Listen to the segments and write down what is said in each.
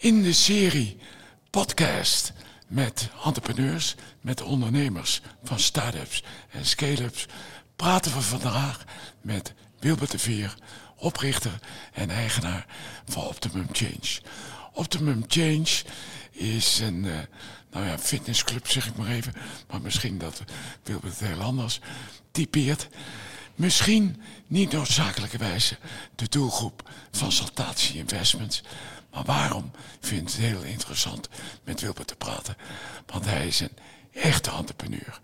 In de serie podcast met entrepreneurs, met ondernemers van start-ups en scale-ups praten we vandaag met Wilbert de Veer, oprichter en eigenaar van Optimum Change. Optimum Change is een uh, nou ja, fitnessclub, zeg ik maar even, maar misschien dat Wilbert het heel anders typeert. Misschien niet noodzakelijkerwijze de doelgroep van Saltatie Investments. Maar waarom vind ik het heel interessant met Wilbert te praten? Want hij is een echte entrepreneur.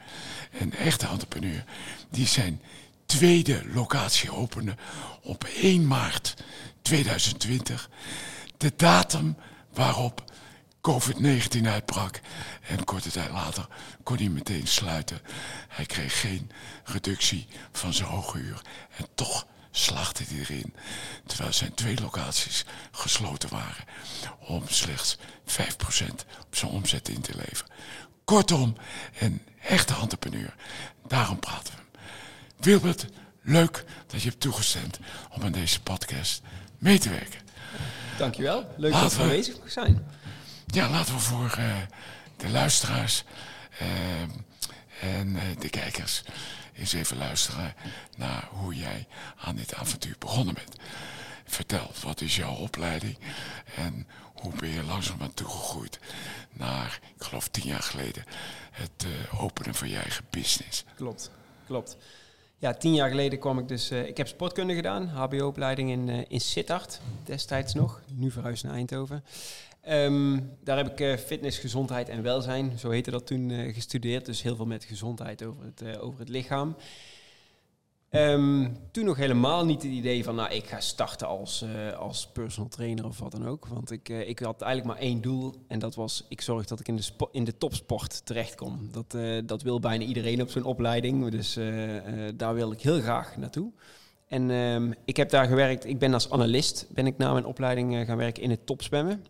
Een echte entrepreneur die zijn tweede locatie opende op 1 maart 2020. De datum waarop COVID-19 uitbrak. En korte tijd later kon hij meteen sluiten. Hij kreeg geen reductie van zijn hoge huur. En toch slachtte hij erin. Terwijl zijn twee locaties gesloten waren. Om slechts 5% op zijn omzet in te leveren. Kortom, een echte entrepreneur. Daarom praten we hem. Wilbert, leuk dat je hebt toegestemd om aan deze podcast mee te werken. Dankjewel. Leuk laten dat we aanwezig mag zijn. Ja, laten we voor uh, de luisteraars uh, en uh, de kijkers eens even luisteren naar hoe jij aan dit avontuur begonnen bent. Vertel, wat is jouw opleiding en hoe ben je langzaam toegegroeid naar, ik geloof tien jaar geleden, het openen van je eigen business. Klopt, klopt. Ja, tien jaar geleden kwam ik dus... Uh, ik heb sportkunde gedaan, hbo-opleiding in, uh, in Sittard, destijds nog. Nu verhuisd naar Eindhoven. Um, daar heb ik uh, fitness, gezondheid en welzijn, zo heette dat toen, gestudeerd. Dus heel veel met gezondheid over het, over het lichaam. Um, toen nog helemaal niet het idee van, nou, ik ga starten als, als personal trainer of wat dan ook. Want ik, ik had eigenlijk maar één doel en dat was, ik zorg dat ik in de, in de topsport terechtkom. Dat, dat wil bijna iedereen op zijn opleiding, dus daar wil ik heel graag naartoe. En um, ik heb daar gewerkt, ik ben als analist, ben ik na mijn opleiding gaan werken in het topzwemmen.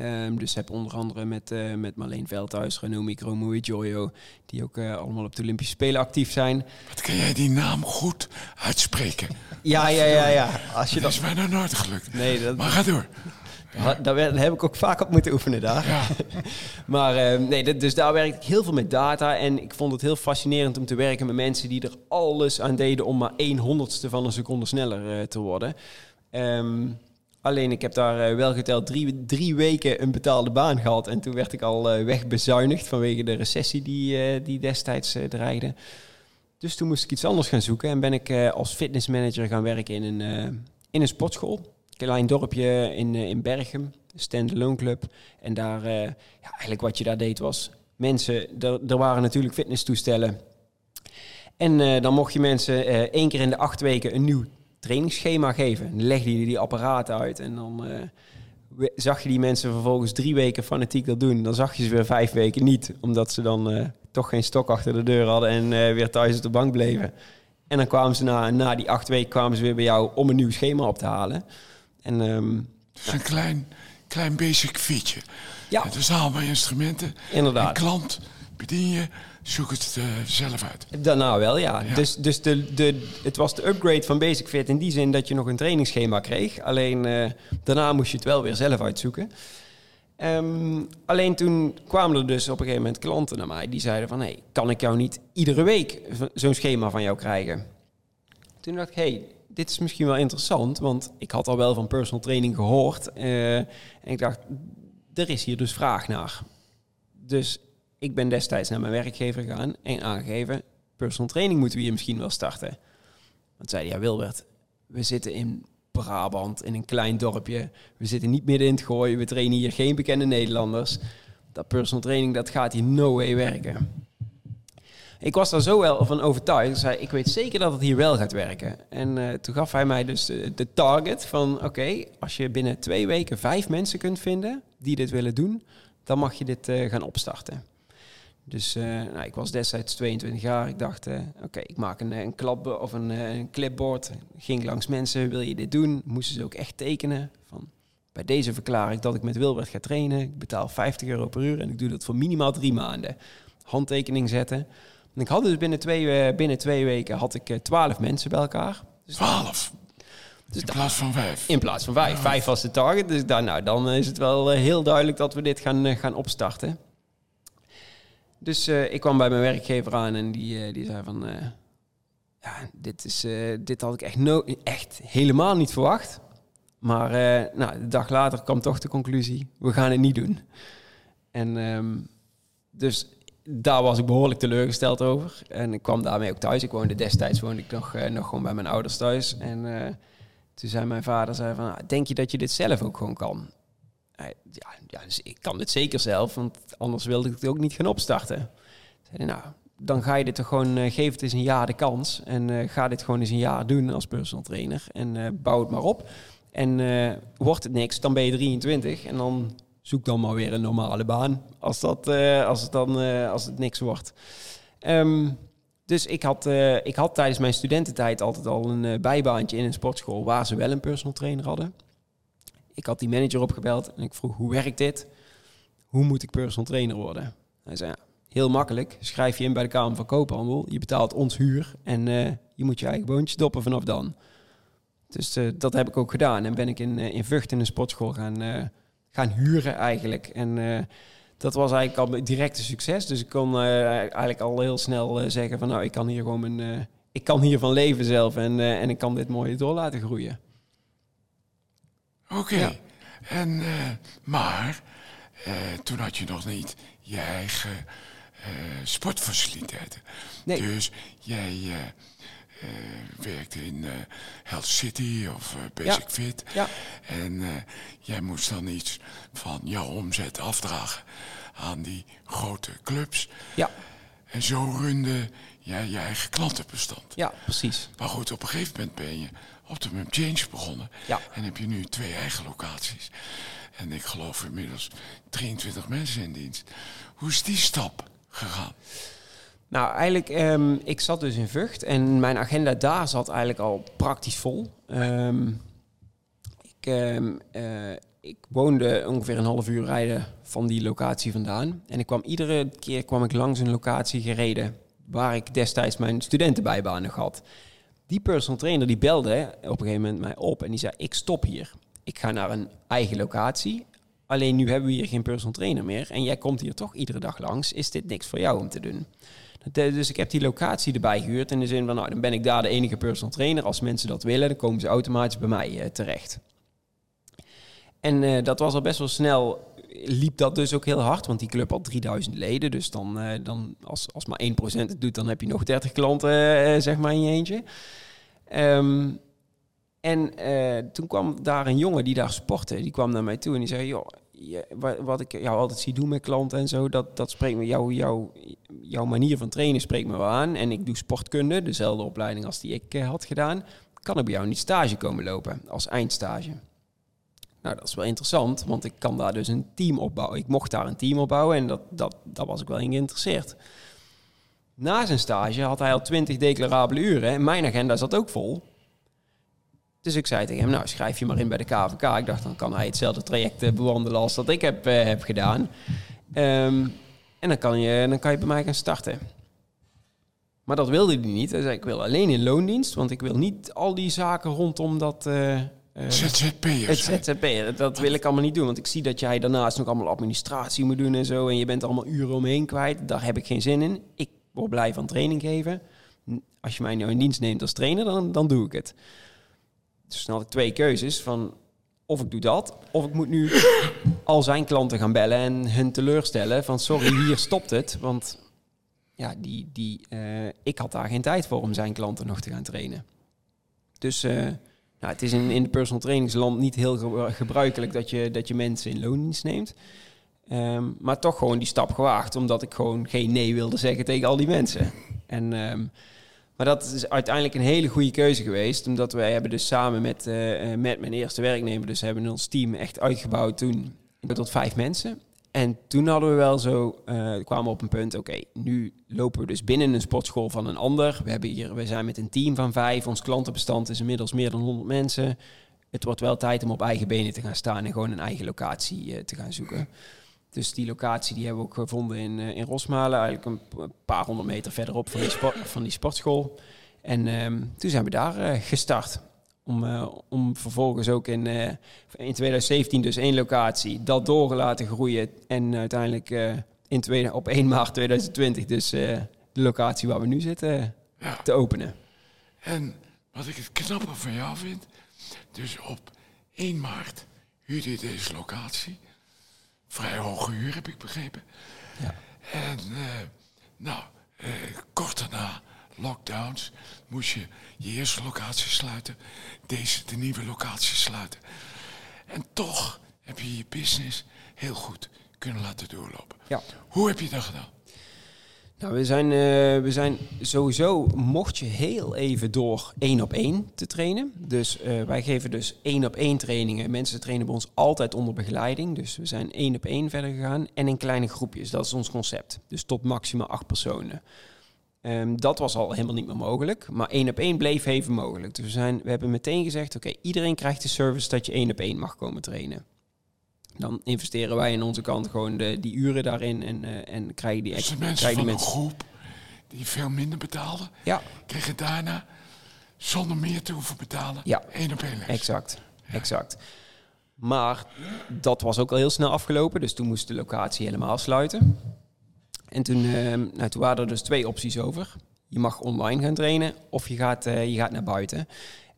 Um, dus heb onder andere met, uh, met Marleen Veldhuis, Renomi Kromoei, Joyo, die ook uh, allemaal op de Olympische Spelen actief zijn. Wat kan jij die naam goed uitspreken? ja, ja, ja, ja. Als je dat, dat is mij nog nooit gelukt. Nee, dat... Maar ga door. Ja. Daar, heb ik ook vaak op moeten oefenen daar. Ja. maar uh, nee, dus daar werkte ik heel veel met data. En ik vond het heel fascinerend om te werken met mensen die er alles aan deden om maar één honderdste van een seconde sneller uh, te worden. Um, Alleen ik heb daar uh, wel geteld drie, drie weken een betaalde baan gehad. En toen werd ik al uh, wegbezuinigd vanwege de recessie die, uh, die destijds dreigde. Dus toen moest ik iets anders gaan zoeken. En ben ik als fitnessmanager gaan werken in een, in een sportschool. Een klein dorpje in, in Berchem, een standalone club. En daar, ja, eigenlijk wat je daar deed was... Mensen, er waren natuurlijk fitnesstoestellen. En dan mocht je mensen één keer in de acht weken een nieuw trainingsschema geven. Dan legde je die apparaten uit en dan uh, zag je die mensen vervolgens drie weken fanatiek dat doen. Dan zag je ze weer vijf weken niet, omdat ze dan uh, toch geen stok achter de deur hadden en uh, weer thuis op de bank bleven. En dan kwamen ze na, na die acht weken kwamen ze weer bij jou om een nieuw schema op te halen. En, um, is een klein, klein basic feature. Ja. Het is allemaal instrumenten. Inderdaad. En klant bedien je zoek het uh, zelf uit. Daarna wel, ja. ja. Dus, dus de, de, het was de upgrade van Basic Fit in die zin dat je nog een trainingsschema kreeg. Alleen uh, daarna moest je het wel weer zelf uitzoeken. Um, alleen toen kwamen er dus op een gegeven moment klanten naar mij die zeiden van... hey, kan ik jou niet iedere week zo'n schema van jou krijgen? Toen dacht ik, hey, dit is misschien wel interessant, want ik had al wel van personal training gehoord. Uh, en ik dacht, er is hier dus vraag naar. Dus ik ben destijds naar mijn werkgever gegaan en aangegeven, personal training moeten we hier misschien wel starten. Want zei ja Wilbert, we zitten in Brabant, in een klein dorpje. We zitten niet midden in het gooien. We trainen hier geen bekende Nederlanders. Dat personal training, dat gaat hier no way werken. Ik was daar zo wel van overtuigd. Ik zei, ik weet zeker dat het hier wel gaat werken. En uh, toen gaf hij mij dus de, target van... oké, als je binnen twee weken vijf mensen kunt vinden die dit willen doen... dan mag je dit uh, gaan opstarten. Dus uh, nou, ik was destijds 22 jaar. Ik dacht, uh, oké, ik maak een, een klap of een, eh, een, clipboard. Ging langs mensen, wil je dit doen? Moesten ze ook echt tekenen. Van, bij deze verklaar ik dat ik met Wilbert ga trainen. Ik betaal 50 euro per uur en ik doe dat voor minimaal drie maanden. Handtekening zetten. En ik had dus binnen twee, binnen twee weken had ik 12 mensen bij elkaar. Dus 12? Dus In plaats van vijf. in plaats van vijf. Vijf was de target. Dus daar, nou, dan is het wel eh, heel duidelijk dat we dit gaan, eh, gaan opstarten. Dus eh, ik kwam bij mijn werkgever aan en die, eh, die zei van... eh, ja, dit, is, dit had ik echt, no echt helemaal niet verwacht. Maar nou, de dag later kwam toch de conclusie... we gaan het niet doen. En ehm, dus daar was ik behoorlijk teleurgesteld over. En ik kwam daarmee ook thuis. Ik woonde destijds woonde ik nog, nog gewoon bij mijn ouders thuis. En toen zei mijn vader, zei van, "Ah, denk je dat je dit zelf ook gewoon kan? Hij, ja, ja, dus ik kan dit zeker zelf, want anders wilde ik het ook niet gaan opstarten. Zei hij, nou, dan ga je dit toch gewoon, eh, geef het eens een jaar de kans. En eh, ga dit gewoon eens een jaar doen als personal trainer. En eh, bouw het maar op. En eh, wordt het niks, dan ben je 23 en dan zoek dan maar weer een normale baan. Als, dat, eh, als, het, dan, eh, als het niks wordt. Ehm, dus ik had, eh, ik had tijdens mijn studententijd altijd al een eh, bijbaantje in een sportschool waar ze wel een personal trainer hadden. Ik had die manager opgebeld en ik vroeg hoe werkt dit? Hoe moet ik personal trainer worden? Hij zei, ja, heel makkelijk. Schrijf je in bij de Kamer van Koophandel. Je betaalt ons huur en eh, je moet je eigen boontje doppen vanaf dan. Dus eh, dat heb ik ook gedaan. En ben ik in, eh, in Vught in een sportschool gaan, gaan huren eigenlijk. En dat was eigenlijk al direct een succes. Dus ik kon eigenlijk al heel snel zeggen van nou, ik kan hier gewoon mijn... ik kan hiervan leven zelf en, en ik kan dit mooi door laten groeien. Oké. En, eh, maar eh, toen had je nog niet je eigen eh, sportfaciliteiten. Nee. Dus jij werkte in Health City of Basic Ja. Fit. Ja. En jij moest dan iets van jouw omzet afdragen aan die grote clubs. Ja, En zo runde jij je eigen klantenbestand. ja precies. Maar goed, op een gegeven moment ben je Optimum Change begonnen. Ja. En heb je nu twee eigen locaties. En ik geloof inmiddels 23 mensen in dienst. Hoe is die stap gegaan? Nou, eigenlijk, ehm, ik zat dus in Vught en mijn agenda daar zat eigenlijk al praktisch vol. Ehm, ik, ehm, eh, ik woonde ongeveer een half uur rijden van die locatie vandaan. En ik kwam iedere keer kwam ik langs een locatie gereden waar ik destijds mijn studentenbijbaan nog had. Die personal trainer die belde op een gegeven moment mij op en die zei: Ik stop hier. Ik ga naar een eigen locatie. Alleen nu hebben we hier geen personal trainer meer. En jij komt hier toch iedere dag langs. Is dit niks voor jou om te doen? Eh, Dus ik heb die locatie erbij gehuurd. In de zin van, nou, dan ben ik daar de enige personal trainer. Als mensen dat willen, dan komen ze automatisch bij mij eh, terecht. En eh, dat was al best wel snel. Liep dat dus ook heel hard, want die club had 3000 leden. Dus dan, eh, dan als, als maar 1% het doet, dan heb je nog 30 klanten, eh, zeg maar, in je eentje. Ehm, en eh, toen kwam daar een jongen die daar sportte. Die kwam naar mij toe en die zei: Joh, je- wa- wat ik jou altijd zie doen met klanten en zo, dat, dat spreekt me, jou, jou, jouw manier van trainen spreekt me wel aan. En ik doe sportkunde, dezelfde opleiding als die ik had gedaan. Kan ik bij jou niet stage komen lopen als eindstage? Nou, dat is wel interessant, want ik kan daar dus een team opbouwen. Ik mocht daar een team opbouwen en dat, dat, daar was ik wel in geïnteresseerd. Na zijn stage had hij al 20 declarabele uren en mijn agenda zat ook vol. Dus ik zei tegen hem, nou schrijf je maar in bij de KVK. Ik dacht, dan kan hij hetzelfde traject eh, bewandelen als dat ik heb, eh, heb gedaan. Ehm, en dan kan, je, dan kan je bij mij gaan starten. Maar dat wilde hij niet. Hij zei, ik wil alleen in loondienst, want ik wil niet al die zaken rondom dat... eh, het ZZP'ers. hè? ZZP, dat wil ik allemaal niet doen. Want ik zie dat jij daarnaast nog allemaal administratie moet doen en zo. En je bent allemaal uren omheen kwijt. Daar heb ik geen zin in. Ik word blij van training geven. Als je mij nou in dienst neemt als trainer, dan, dan doe ik het. Dus dan had ik twee keuzes van... Of ik doe dat, of ik moet nu al zijn klanten gaan bellen en hun teleurstellen. Van sorry, hier stopt het. Want ja, die, die, eh, ik had daar geen tijd voor om zijn klanten nog te gaan trainen. Dus eh, nou, het is in, in de personal trainingsland niet heel ge- gebruikelijk dat je, dat je mensen in loondienst neemt. Ehm, maar toch gewoon die stap gewaagd, omdat ik gewoon geen nee wilde zeggen tegen al die mensen. En, ehm, maar dat is uiteindelijk een hele goede keuze geweest, omdat wij hebben dus samen met, eh, eh, met mijn eerste werknemer, dus hebben ons team echt uitgebouwd toen tot vijf mensen. En toen hadden we wel zo, eh, kwamen we op een punt, oké, nu lopen we dus binnen een sportschool van een ander. We, hebben hier, we zijn met een team van vijf, ons klantenbestand is inmiddels meer dan 100 mensen. Het wordt wel tijd om op eigen benen te gaan staan en gewoon een eigen locatie eh, te gaan zoeken. Dus die locatie die hebben we ook gevonden in, eh, in Rosmalen, eigenlijk een paar honderd meter verderop van die, van die sportschool. En ehm, toen zijn we daar gestart. Om, eh, om vervolgens ook in, eh, in 2017 dus één locatie, dat door laten groeien. En uiteindelijk eh, in tweede, op 1 maart 2020 dus de locatie waar we nu zitten te openen. En wat ik het knappe van jou vind, dus op 1 maart huurde je deze locatie. Vrij hoge huur heb ik begrepen. Ja. En nou, kort daarna lockdowns moest je je eerste locatie sluiten, deze de nieuwe locatie sluiten. En toch heb je je business heel goed kunnen laten doorlopen. Ja. Hoe heb je dat gedaan? Nou, we zijn, uh, we zijn sowieso, mocht je heel even door één op één te trainen. Dus uh, wij geven dus één op één trainingen. Mensen trainen bij ons altijd onder begeleiding. Dus we zijn één op één verder gegaan. En in kleine groepjes, dat is ons concept. Dus tot maximaal acht personen. Um, dat was al helemaal niet meer mogelijk. Maar één op één bleef even mogelijk. Dus we, zijn, we hebben meteen gezegd: oké, iedereen krijgt de service dat je één op één mag komen trainen. Dan investeren wij aan onze kant gewoon de, die uren daarin en, uh, en krijgen die dus extra. mensen van een groep die veel minder betaalden, ja. kregen daarna zonder meer te hoeven betalen ja. één op één les. Exact, exact. Maar dat was ook al heel snel afgelopen, dus toen moest de locatie helemaal sluiten. En toen, uh, nou, waren er dus twee opties over. Je mag online gaan trainen of je gaat, uh, je gaat naar buiten.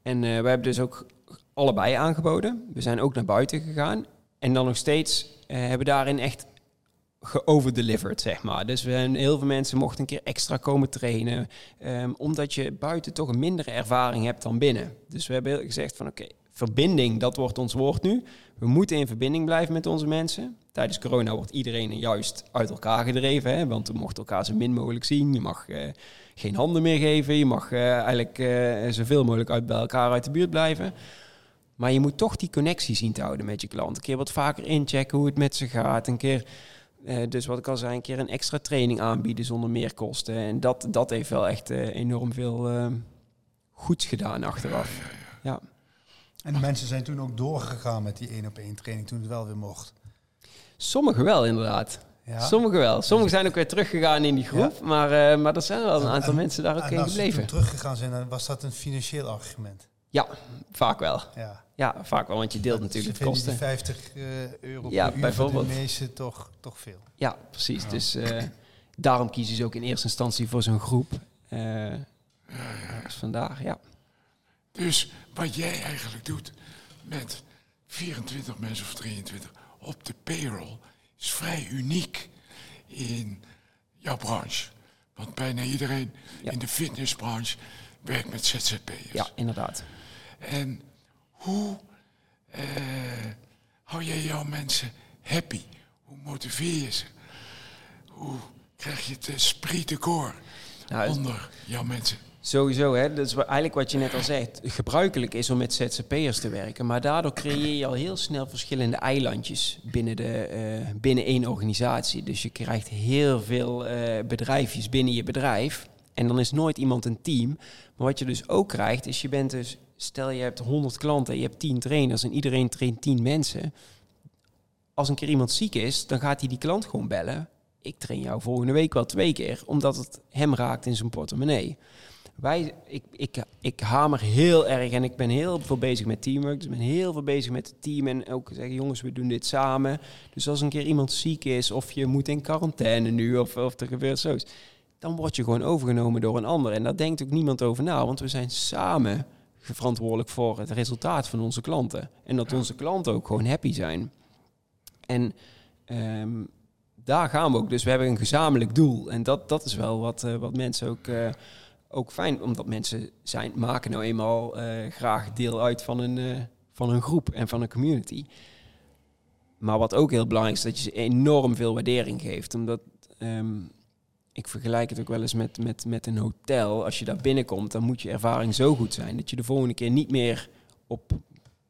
En uh, we hebben dus ook allebei aangeboden. We zijn ook naar buiten gegaan. En dan nog steeds uh, hebben daarin echt geoverdelivered, zeg maar. Dus we, heel veel mensen mochten een keer extra komen trainen. Um, omdat je buiten toch een mindere ervaring hebt dan binnen. Dus we hebben gezegd van oké, verbinding, dat wordt ons woord nu. We moeten in verbinding blijven met onze mensen. Tijdens corona wordt iedereen juist uit elkaar gedreven, hè, want we mochten elkaar zo min mogelijk zien. Je mag uh, geen handen meer geven, je mag uh, eigenlijk uh, zoveel mogelijk uit, bij elkaar uit de buurt blijven. Maar je moet toch die connectie zien te houden met je klant. Een keer wat vaker inchecken hoe het met ze gaat. Een keer, dus wat ik al zei, een keer een extra training aanbieden zonder meer kosten. En dat, dat heeft wel echt enorm veel goeds gedaan achteraf. ja. En de mensen zijn toen ook doorgegaan met die één op één training toen het wel weer mocht. Sommigen wel, inderdaad. Ja. Sommigen wel. Sommigen zijn ook weer teruggegaan in die groep. Maar, uh, maar er zijn wel een aantal mensen daar ook in gebleven. Als ze teruggegaan zijn, dan was dat een financieel argument. Ja, vaak wel. Ja, ja vaak wel, want je deelt natuurlijk het kosten. 50 uh, eh, euro ja, per uur bijvoorbeeld. de meeste toch, toch veel. Ja, precies. Dus uh, daarom kiezen ze ook in eerste instantie voor zo'n groep. Dus vandaag, ja. Dus wat jij eigenlijk doet met 24 mensen of 23 op de payroll is vrij uniek in jouw branche. Want bijna iedereen in de fitnessbranche werkt met ZZP'ers. Ja, inderdaad. En hoe uh, hou jij jouw mensen happy? Hoe motiveer je ze? Hoe krijg je het esprit de corps nou, onder jouw mensen? Sowieso, hè? dat is eigenlijk wat je net al zegt. Gebruikelijk is om met ZZP'ers te werken, maar daardoor creëer je al heel snel verschillende eilandjes binnen, de, uh, binnen één organisatie. Dus je krijgt heel veel uh, bedrijfjes binnen je bedrijf. En dan is nooit iemand een team. Maar wat je dus ook krijgt, is je bent dus, stel je hebt 100 klanten, je hebt 10 trainers en iedereen traint 10 mensen. Als een keer iemand ziek is, dan gaat hij die klant gewoon bellen. Ik train jou volgende week wel twee keer, omdat het hem raakt in zijn portemonnee wij, ik, ik, ik hamer heel erg en ik ben heel veel bezig met teamwork. Dus ik ben heel veel bezig met het team en ook zeggen, jongens, we doen dit samen. Dus als een keer iemand ziek is of je moet in quarantaine nu of, of er gebeurt zoiets, dan word je gewoon overgenomen door een ander. En daar denkt ook niemand over na, want we zijn samen verantwoordelijk voor het resultaat van onze klanten. En dat onze klanten ook gewoon happy zijn. En ehm, daar gaan we ook. Dus we hebben een gezamenlijk doel. En dat, dat is wel wat, uh, wat mensen ook... Uh, ook fijn, omdat mensen zijn, maken nou eenmaal uh, graag deel uit van een, uh, van een groep en van een community. Maar wat ook heel belangrijk is, dat je ze enorm veel waardering geeft. Omdat um, ik vergelijk het ook wel eens met, met, met een hotel. Als je daar binnenkomt, dan moet je ervaring zo goed zijn dat je de volgende keer niet meer op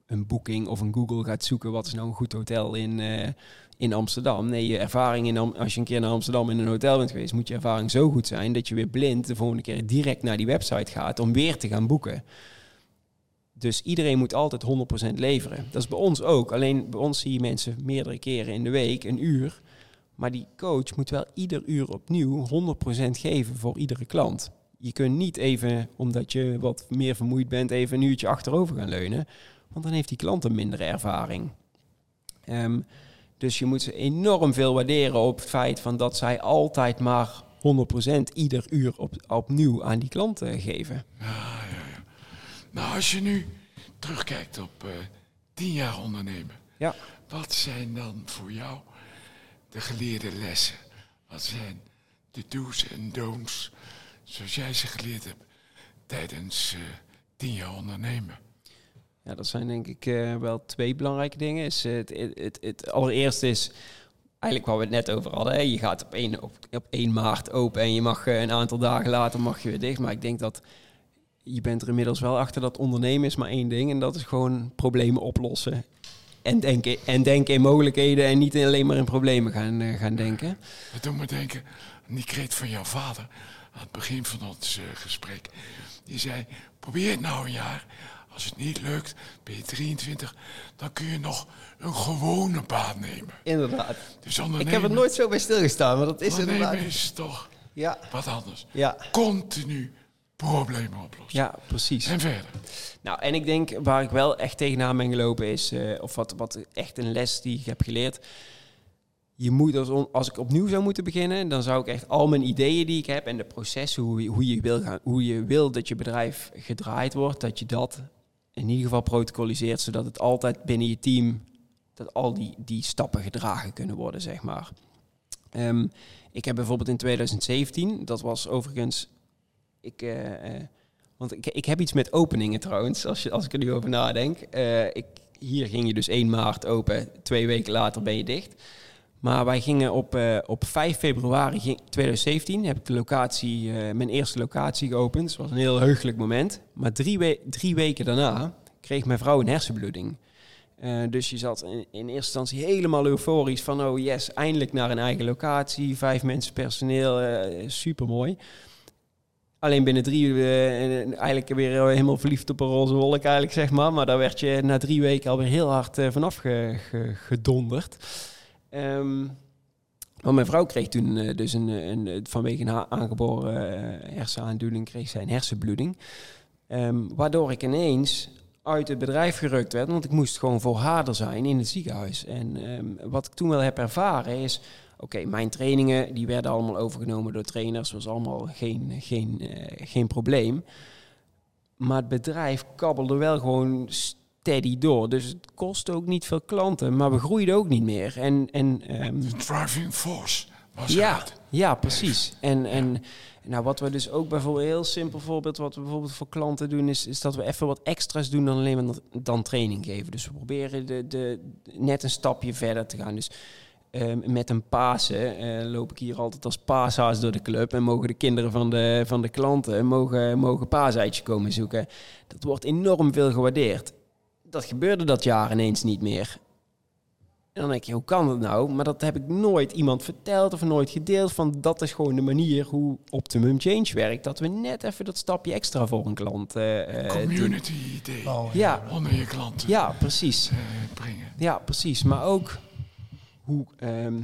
een boeking of een Google gaat zoeken wat is nou een goed hotel in, uh, in Amsterdam. Nee, je ervaring in als je een keer naar Amsterdam in een hotel bent geweest, moet je ervaring zo goed zijn dat je weer blind de volgende keer direct naar die website gaat om weer te gaan boeken. Dus iedereen moet altijd 100% leveren. Dat is bij ons ook. Alleen bij ons zie je mensen meerdere keren in de week, een uur. Maar die coach moet wel ieder uur opnieuw 100% geven voor iedere klant. je kunt niet even, omdat je wat meer vermoeid bent, even een uurtje achterover gaan leunen. Want dan heeft die klant een mindere ervaring. Ehm, dus je moet ze enorm veel waarderen op het feit van dat zij altijd maar 100% ieder uur op, opnieuw aan die klant eh, geven. Ja, ja, ja. Nou, als je nu terugkijkt op eh tien jaar ondernemen. Ja. Wat zijn dan voor jou de geleerde lessen? Wat zijn de do's en don'ts zoals jij ze geleerd hebt tijdens eh tien jaar ondernemen? Ja, dat zijn denk ik eh, wel twee belangrijke dingen. Is, eh, het, het, het, het allereerste is eigenlijk waar we het net over hadden. Je gaat op 1, op, op 1 maart open en je mag eh, een aantal dagen later mag je weer dicht. Maar ik denk dat je bent er inmiddels wel achter dat ondernemen is maar één ding. En dat is gewoon problemen oplossen. En denken, en denken in mogelijkheden en niet alleen maar in problemen gaan, eh, gaan denken. Dat doet me denken die kreet van jouw vader aan het begin van ons gesprek. Die zei, probeer het nou een jaar. Als het niet lukt, ben je 23, dan kun je nog een gewone baan nemen. Inderdaad. Dus ondernemen, Ik heb er nooit zo bij stilgestaan, maar dat is inderdaad... is toch Ja, wat anders. ja, Continu problemen oplossen. ja, precies. En verder. Nou, en ik denk waar ik wel echt tegenaan ben gelopen is, eh, of wat, wat echt een les die ik heb geleerd. Je moet als, on- als ik opnieuw zou moeten beginnen, dan zou ik echt al mijn ideeën die ik heb en de processen, hoe, je- hoe, je wil gaan, hoe je wil dat je bedrijf gedraaid wordt, dat je dat in ieder geval protocoliseert, zodat het altijd binnen je team, dat al die, die stappen gedragen kunnen worden, zeg maar. Ehm, ik heb bijvoorbeeld in 2017, dat was overigens, ik, eh, eh, want ik, ik heb iets met openingen trouwens, als, je, als ik er nu over nadenk. Eh, ik, hier ging je dus 1 maart open, twee weken later ben je dicht. Maar wij gingen op, eh, op 5 februari ging- 2017, heb ik de locatie, eh, mijn eerste locatie geopend. Het was een heel heugelijk moment. Maar drie, we- drie weken daarna kreeg mijn vrouw een hersenbloeding. Eh, dus je zat in, eerste instantie helemaal euforisch van, oh yes, eindelijk naar een eigen locatie, vijf mensen personeel, super mooi. Alleen binnen drie uur eigenlijk weer helemaal verliefd op een roze wolk eigenlijk, zeg maar. Maar daar werd je na drie weken alweer heel hard vanaf ge- ge- gedonderd. Maar mijn vrouw kreeg toen eh, dus een, een, vanwege een aangeboren hersenaandoening kreeg zij een hersenbloeding. Ehm, waardoor ik ineens uit het bedrijf gerukt werd, want ik moest gewoon voor haar zijn in het ziekenhuis. En ehm, wat ik toen wel heb ervaren is, oké, mijn trainingen die werden allemaal overgenomen door trainers, was allemaal geen, geen, eh, geen probleem. Maar het bedrijf kabbelde wel gewoon steady door. Dus het kostte ook niet veel klanten, maar we groeiden ook niet meer. En, en ehm, De driving force was ja, ja, precies. En, en nou, wat we dus ook bijvoorbeeld, heel simpel voorbeeld, wat we bijvoorbeeld voor klanten doen, is, is dat we even wat extra's doen dan alleen maar dan training geven. Dus we proberen de, de, net een stapje verder te gaan. Dus ehm, met een Pasen eh, loop ik hier altijd als paashaas door de club en mogen de kinderen van de, van de klanten mogen, mogen paaseitje komen zoeken. Dat wordt enorm veel gewaardeerd. Dat gebeurde dat jaar ineens niet meer. En dan denk je, hoe kan dat nou? Maar dat heb ik nooit iemand verteld of nooit gedeeld. Van dat is gewoon de manier hoe Optimum Change werkt. Dat we net even dat stapje extra voor een klant eh, eh, doen. Community idee. Oh, Ja, Onder je klanten ja, precies. eh, brengen. Ja, precies. Maar ook hoe, ehm,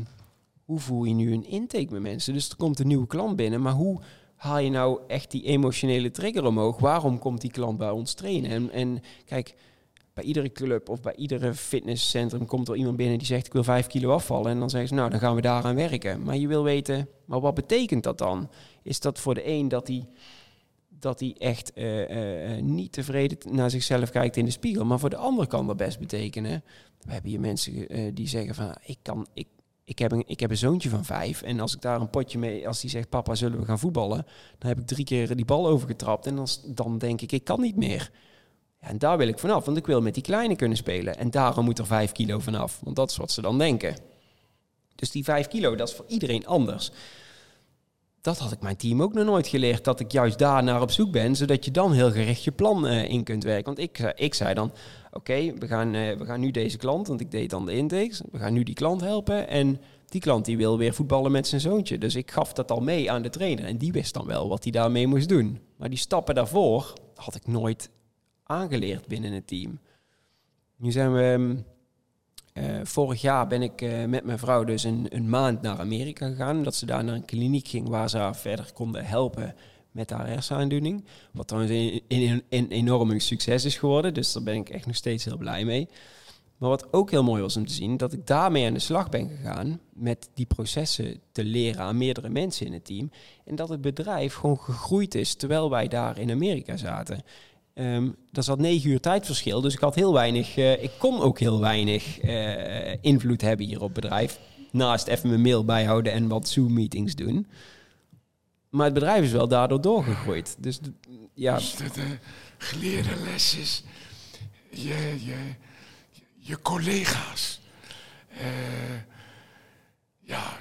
hoe voer je nu een intake met mensen? Dus er komt een nieuwe klant binnen, maar hoe haal je nou echt die emotionele trigger omhoog? Waarom komt die klant bij ons trainen? En, en kijk, bij iedere club of bij iedere fitnesscentrum komt er iemand binnen die zegt ik wil vijf kilo afvallen. En dan zeggen ze nou, dan gaan we daaraan werken. Maar je wil weten, maar wat betekent dat dan? Is dat voor de een dat hij dat hij echt eh, eh, eh, niet tevreden naar zichzelf kijkt in de spiegel. Maar voor de ander kan dat best betekenen. We hebben hier mensen die zeggen van ik kan, ik, ik, heb een, ik heb een zoontje van vijf. En als ik daar een potje mee, als die zegt papa zullen we gaan voetballen, dan heb ik drie keer die bal overgetrapt. En dan, dan denk ik ik kan niet meer. En daar wil ik vanaf, want ik wil met die kleine kunnen spelen. En daarom moet er vijf kilo vanaf, want dat is wat ze dan denken. Dus die vijf kilo, dat is voor iedereen anders dat had ik mijn team ook nog nooit geleerd. Dat ik juist daar naar op zoek ben, zodat je dan heel gericht je plan eh, in kunt werken. Want ik, zei- ik zei dan, oké, we, gaan, eh, we gaan nu deze klant, want ik deed dan de intakes. We gaan nu die klant helpen en die klant die wil weer voetballen met zijn zoontje. Dus ik gaf dat al mee aan de trainer en die wist dan wel wat hij daarmee moest doen. Maar die stappen daarvoor had ik nooit aangeleerd binnen het team. Nu zijn we... ehm, eh, vorig jaar ben ik eh, met mijn vrouw dus een, een maand naar Amerika gegaan. Omdat ze daar naar een kliniek ging waar ze haar verder konden helpen met haar hersenaandoening. Wat trouwens een, een, een enorm succes is geworden. Dus daar ben ik echt nog steeds heel blij mee. Maar wat ook heel mooi was om te zien, dat ik daarmee aan de slag ben gegaan met die processen te leren aan meerdere mensen in het team. En dat het bedrijf gewoon gegroeid is terwijl wij daar in Amerika zaten. Um, dat zat negen uur tijdverschil, dus ik had heel weinig, uh, ik kon ook heel weinig uh, invloed hebben hier op het bedrijf. Naast even mijn mail bijhouden en wat Zoom-meetings doen. Maar het bedrijf is wel daardoor doorgegroeid. Dus ja. De geleerde lesjes, je, je, je collega's. Ja,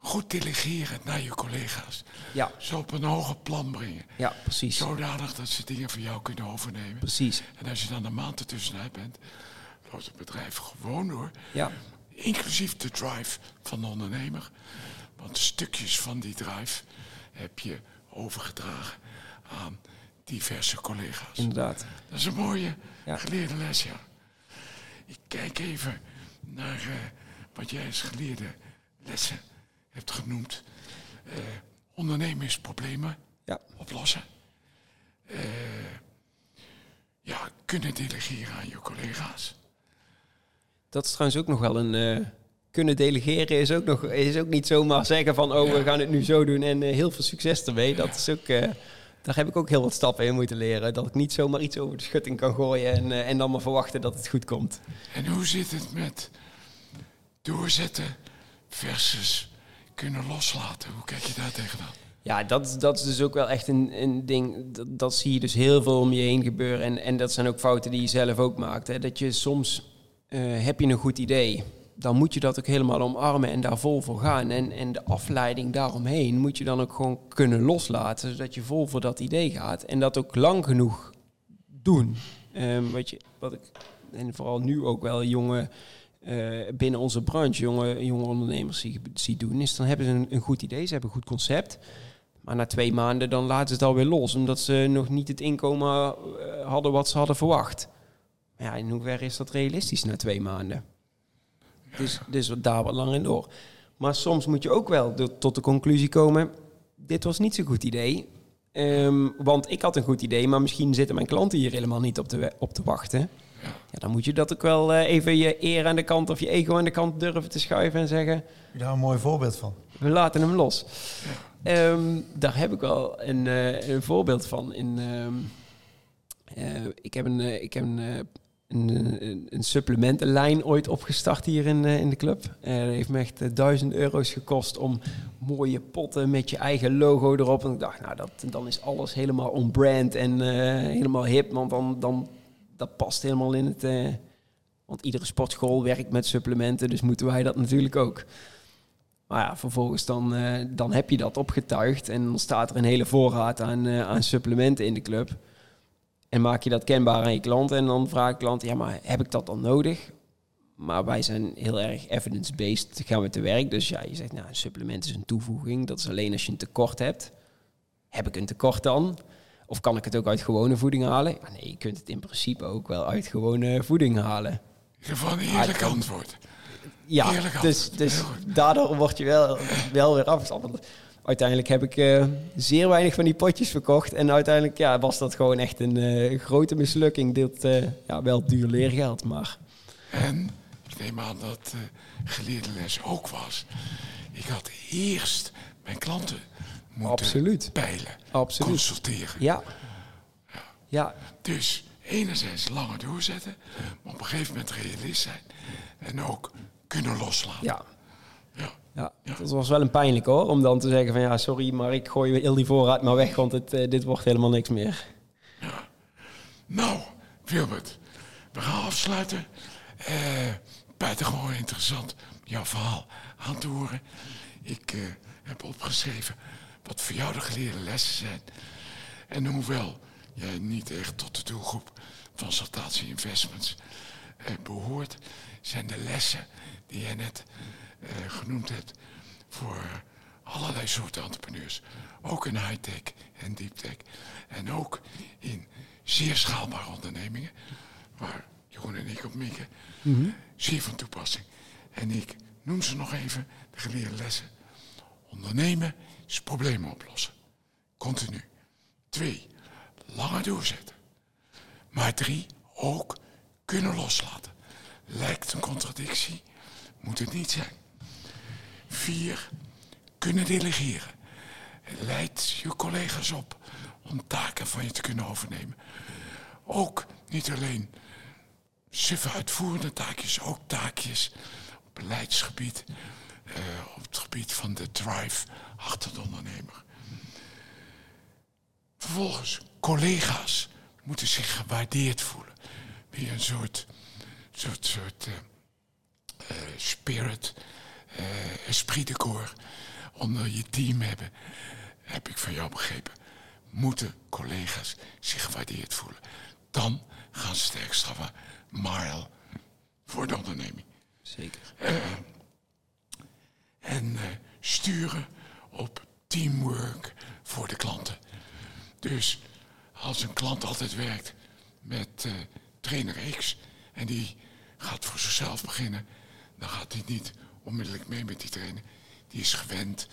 goed delegeren naar je collega's. Ja. Zo op een hoger plan brengen. Ja, precies. Zodanig dat ze dingen van jou kunnen overnemen. Precies. En als je dan een maand ertussenuit bent, loopt het bedrijf gewoon door. Ja. Inclusief de drive van de ondernemer. Want stukjes van die drive heb je overgedragen aan diverse collega's. Inderdaad. Dat is een mooie ja. geleerde les, ja. Ik kijk even naar uh, wat jij als geleerde lessen hebt genoemd. Uh, ondernemingsproblemen ja. oplossen. Uh, ja, kunnen delegeren aan je collega's. Dat is trouwens ook nog wel een... kunnen delegeren is ook, nog, is ook niet zomaar zeggen van... oh, ja. we gaan het nu zo doen en heel veel succes ermee. Ja. Dat is ook... daar heb ik ook heel wat stappen in moeten leren. Dat ik niet zomaar iets over de schutting kan gooien en, uh, en dan maar verwachten dat het goed komt. En hoe zit het met doorzetten versus kunnen loslaten? Hoe kijk je daar tegenaan? Ja, dat, dat is dus ook wel echt een, een ding. Dat, dat zie je dus heel veel om je heen gebeuren. En, en dat zijn ook fouten die je zelf ook maakt. Hè. Dat je soms uh, heb je een goed idee. Dan moet je dat ook helemaal omarmen en daar vol voor gaan. En, en de afleiding daaromheen moet je dan ook gewoon kunnen loslaten. Zodat je vol voor dat idee gaat. En dat ook lang genoeg doen. Um, wat, je, wat ik, en vooral nu ook wel jonge uh, binnen onze branche, jonge, jonge ondernemers zie, zie doen, is dan hebben ze een, goed idee, ze hebben een goed concept. Maar na twee maanden dan laten ze het alweer los, omdat ze nog niet het inkomen uh, hadden wat ze hadden verwacht. Ja, in hoeverre is dat realistisch na twee maanden? Dus, dus daar wat lang in door. Maar soms moet je ook wel tot de conclusie komen, dit was niet zo'n goed idee. Um, want ik had een goed idee, maar misschien zitten mijn klanten hier helemaal niet op te, op te wachten. Ja, dan moet je dat ook wel uh, even je eer aan de kant of je ego aan de kant durven te schuiven en zeggen... Daar een mooi voorbeeld van. We laten hem los. Um, daar heb ik wel een, uh, een voorbeeld van. In, um, uh, ik heb een, ik heb een, een, een, supplementenlijn ooit opgestart hier in, in de club. dat heeft me echt duizend euro's gekost om mooie potten met je eigen logo erop. En ik dacht, nou, dat, dan is alles helemaal on-brand en helemaal hip. Want dan, dan dat past helemaal in het. Uh, want iedere sportschool werkt met supplementen, dus moeten wij dat natuurlijk ook. Maar ja, vervolgens dan, uh, dan heb je dat opgetuigd en dan staat er een hele voorraad aan, uh, aan supplementen in de club. En maak je dat kenbaar aan je klant en dan vraagt de klant, ja, maar heb ik dat dan nodig? Maar wij zijn heel erg evidence-based, gaan we te werk. Dus ja, je zegt, nou, een supplement is een toevoeging. Dat is alleen als je een tekort hebt. Heb ik een tekort dan? Of kan ik het ook uit gewone voeding halen? Nee, je kunt het in principe ook wel uit gewone voeding halen. Gewoon een eerlijk antwoord. Ja, Eerlijk dus, antwoord. dus daardoor word je wel, wel weer afgestapt. Uiteindelijk heb ik uh, zeer weinig van die potjes verkocht. En uiteindelijk ja, was dat gewoon echt een uh, grote mislukking. Dit uh, ja, wel duur leergeld, maar... En ik neem aan dat geleerde les ook was. Ik had eerst mijn klanten moeten Absoluut. peilen, Absoluut. consulteren. Ja. Ja. ja. Dus enerzijds langer doorzetten, maar op een gegeven moment realist zijn. En ook kunnen loslaten. Ja. Ja. Ja, dat was wel een pijnlijk hoor, om dan te zeggen van ja, sorry, maar ik gooi heel die voorraad maar weg, want het, uh, dit wordt helemaal niks meer. Ja. Nou, Wilbert, we gaan afsluiten. Uh, buitengewoon interessant jouw verhaal aan te horen. Ik uh, heb opgeschreven wat voor jou de geleerde lessen zijn. En hoewel jij niet echt tot de doelgroep van Saltatie Investments uh, behoort, zijn de lessen die jij net uh, genoemd hebt voor allerlei soorten entrepreneurs. Ook in high-tech en deep-tech. En ook in zeer schaalbare ondernemingen, waar Jeroen en ik op mikken, mm -hmm. zeer van toepassing. En ik noem ze nog even, de geleerde lessen. Ondernemen is problemen oplossen. continu. Twee, langer doorzetten. Maar drie, ook kunnen loslaten. Lijkt een contradictie, moet het niet zijn. Vier, kunnen delegeren. Leid je collega's op om taken van je te kunnen overnemen. Ook niet alleen suffe uitvoerende taakjes, ook taakjes op beleidsgebied, eh, op het gebied van de drive achter de ondernemer. Vervolgens, collega's moeten zich gewaardeerd voelen. Weer een soort, soort, soort eh, eh, spirit, eh, esprit de corps onder je team hebben. Heb ik van jou begrepen. Moeten collega's zich gewaardeerd voelen. Dan gaan ze het extra mile voor de onderneming. Zeker. En sturen op teamwork voor de klanten. Dus als een klant altijd werkt met eh, trainer X en die gaat voor zichzelf beginnen, dan gaat hij niet onmiddellijk mee met die trainer. Die is gewend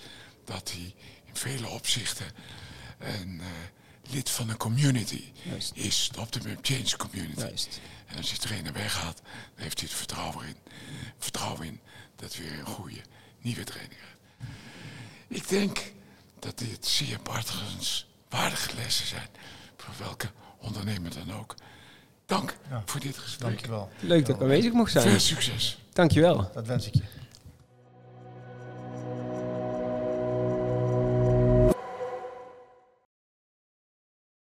dat hij in vele opzichten een eh, lid van een community Juist. is, de Optimum Change Community. Juist. En als die trainer weggaat, dan heeft hij het vertrouwen in. Vertrouwen in dat weer een goede nieuwe trainer. Ik denk dat dit zeer waardige lessen zijn. Voor welke ondernemer dan ook. Dank Ja. voor dit gesprek. Dankjewel. Leuk dat ik aanwezig mocht zijn. Veel succes. Dankjewel. Dat wens ik je.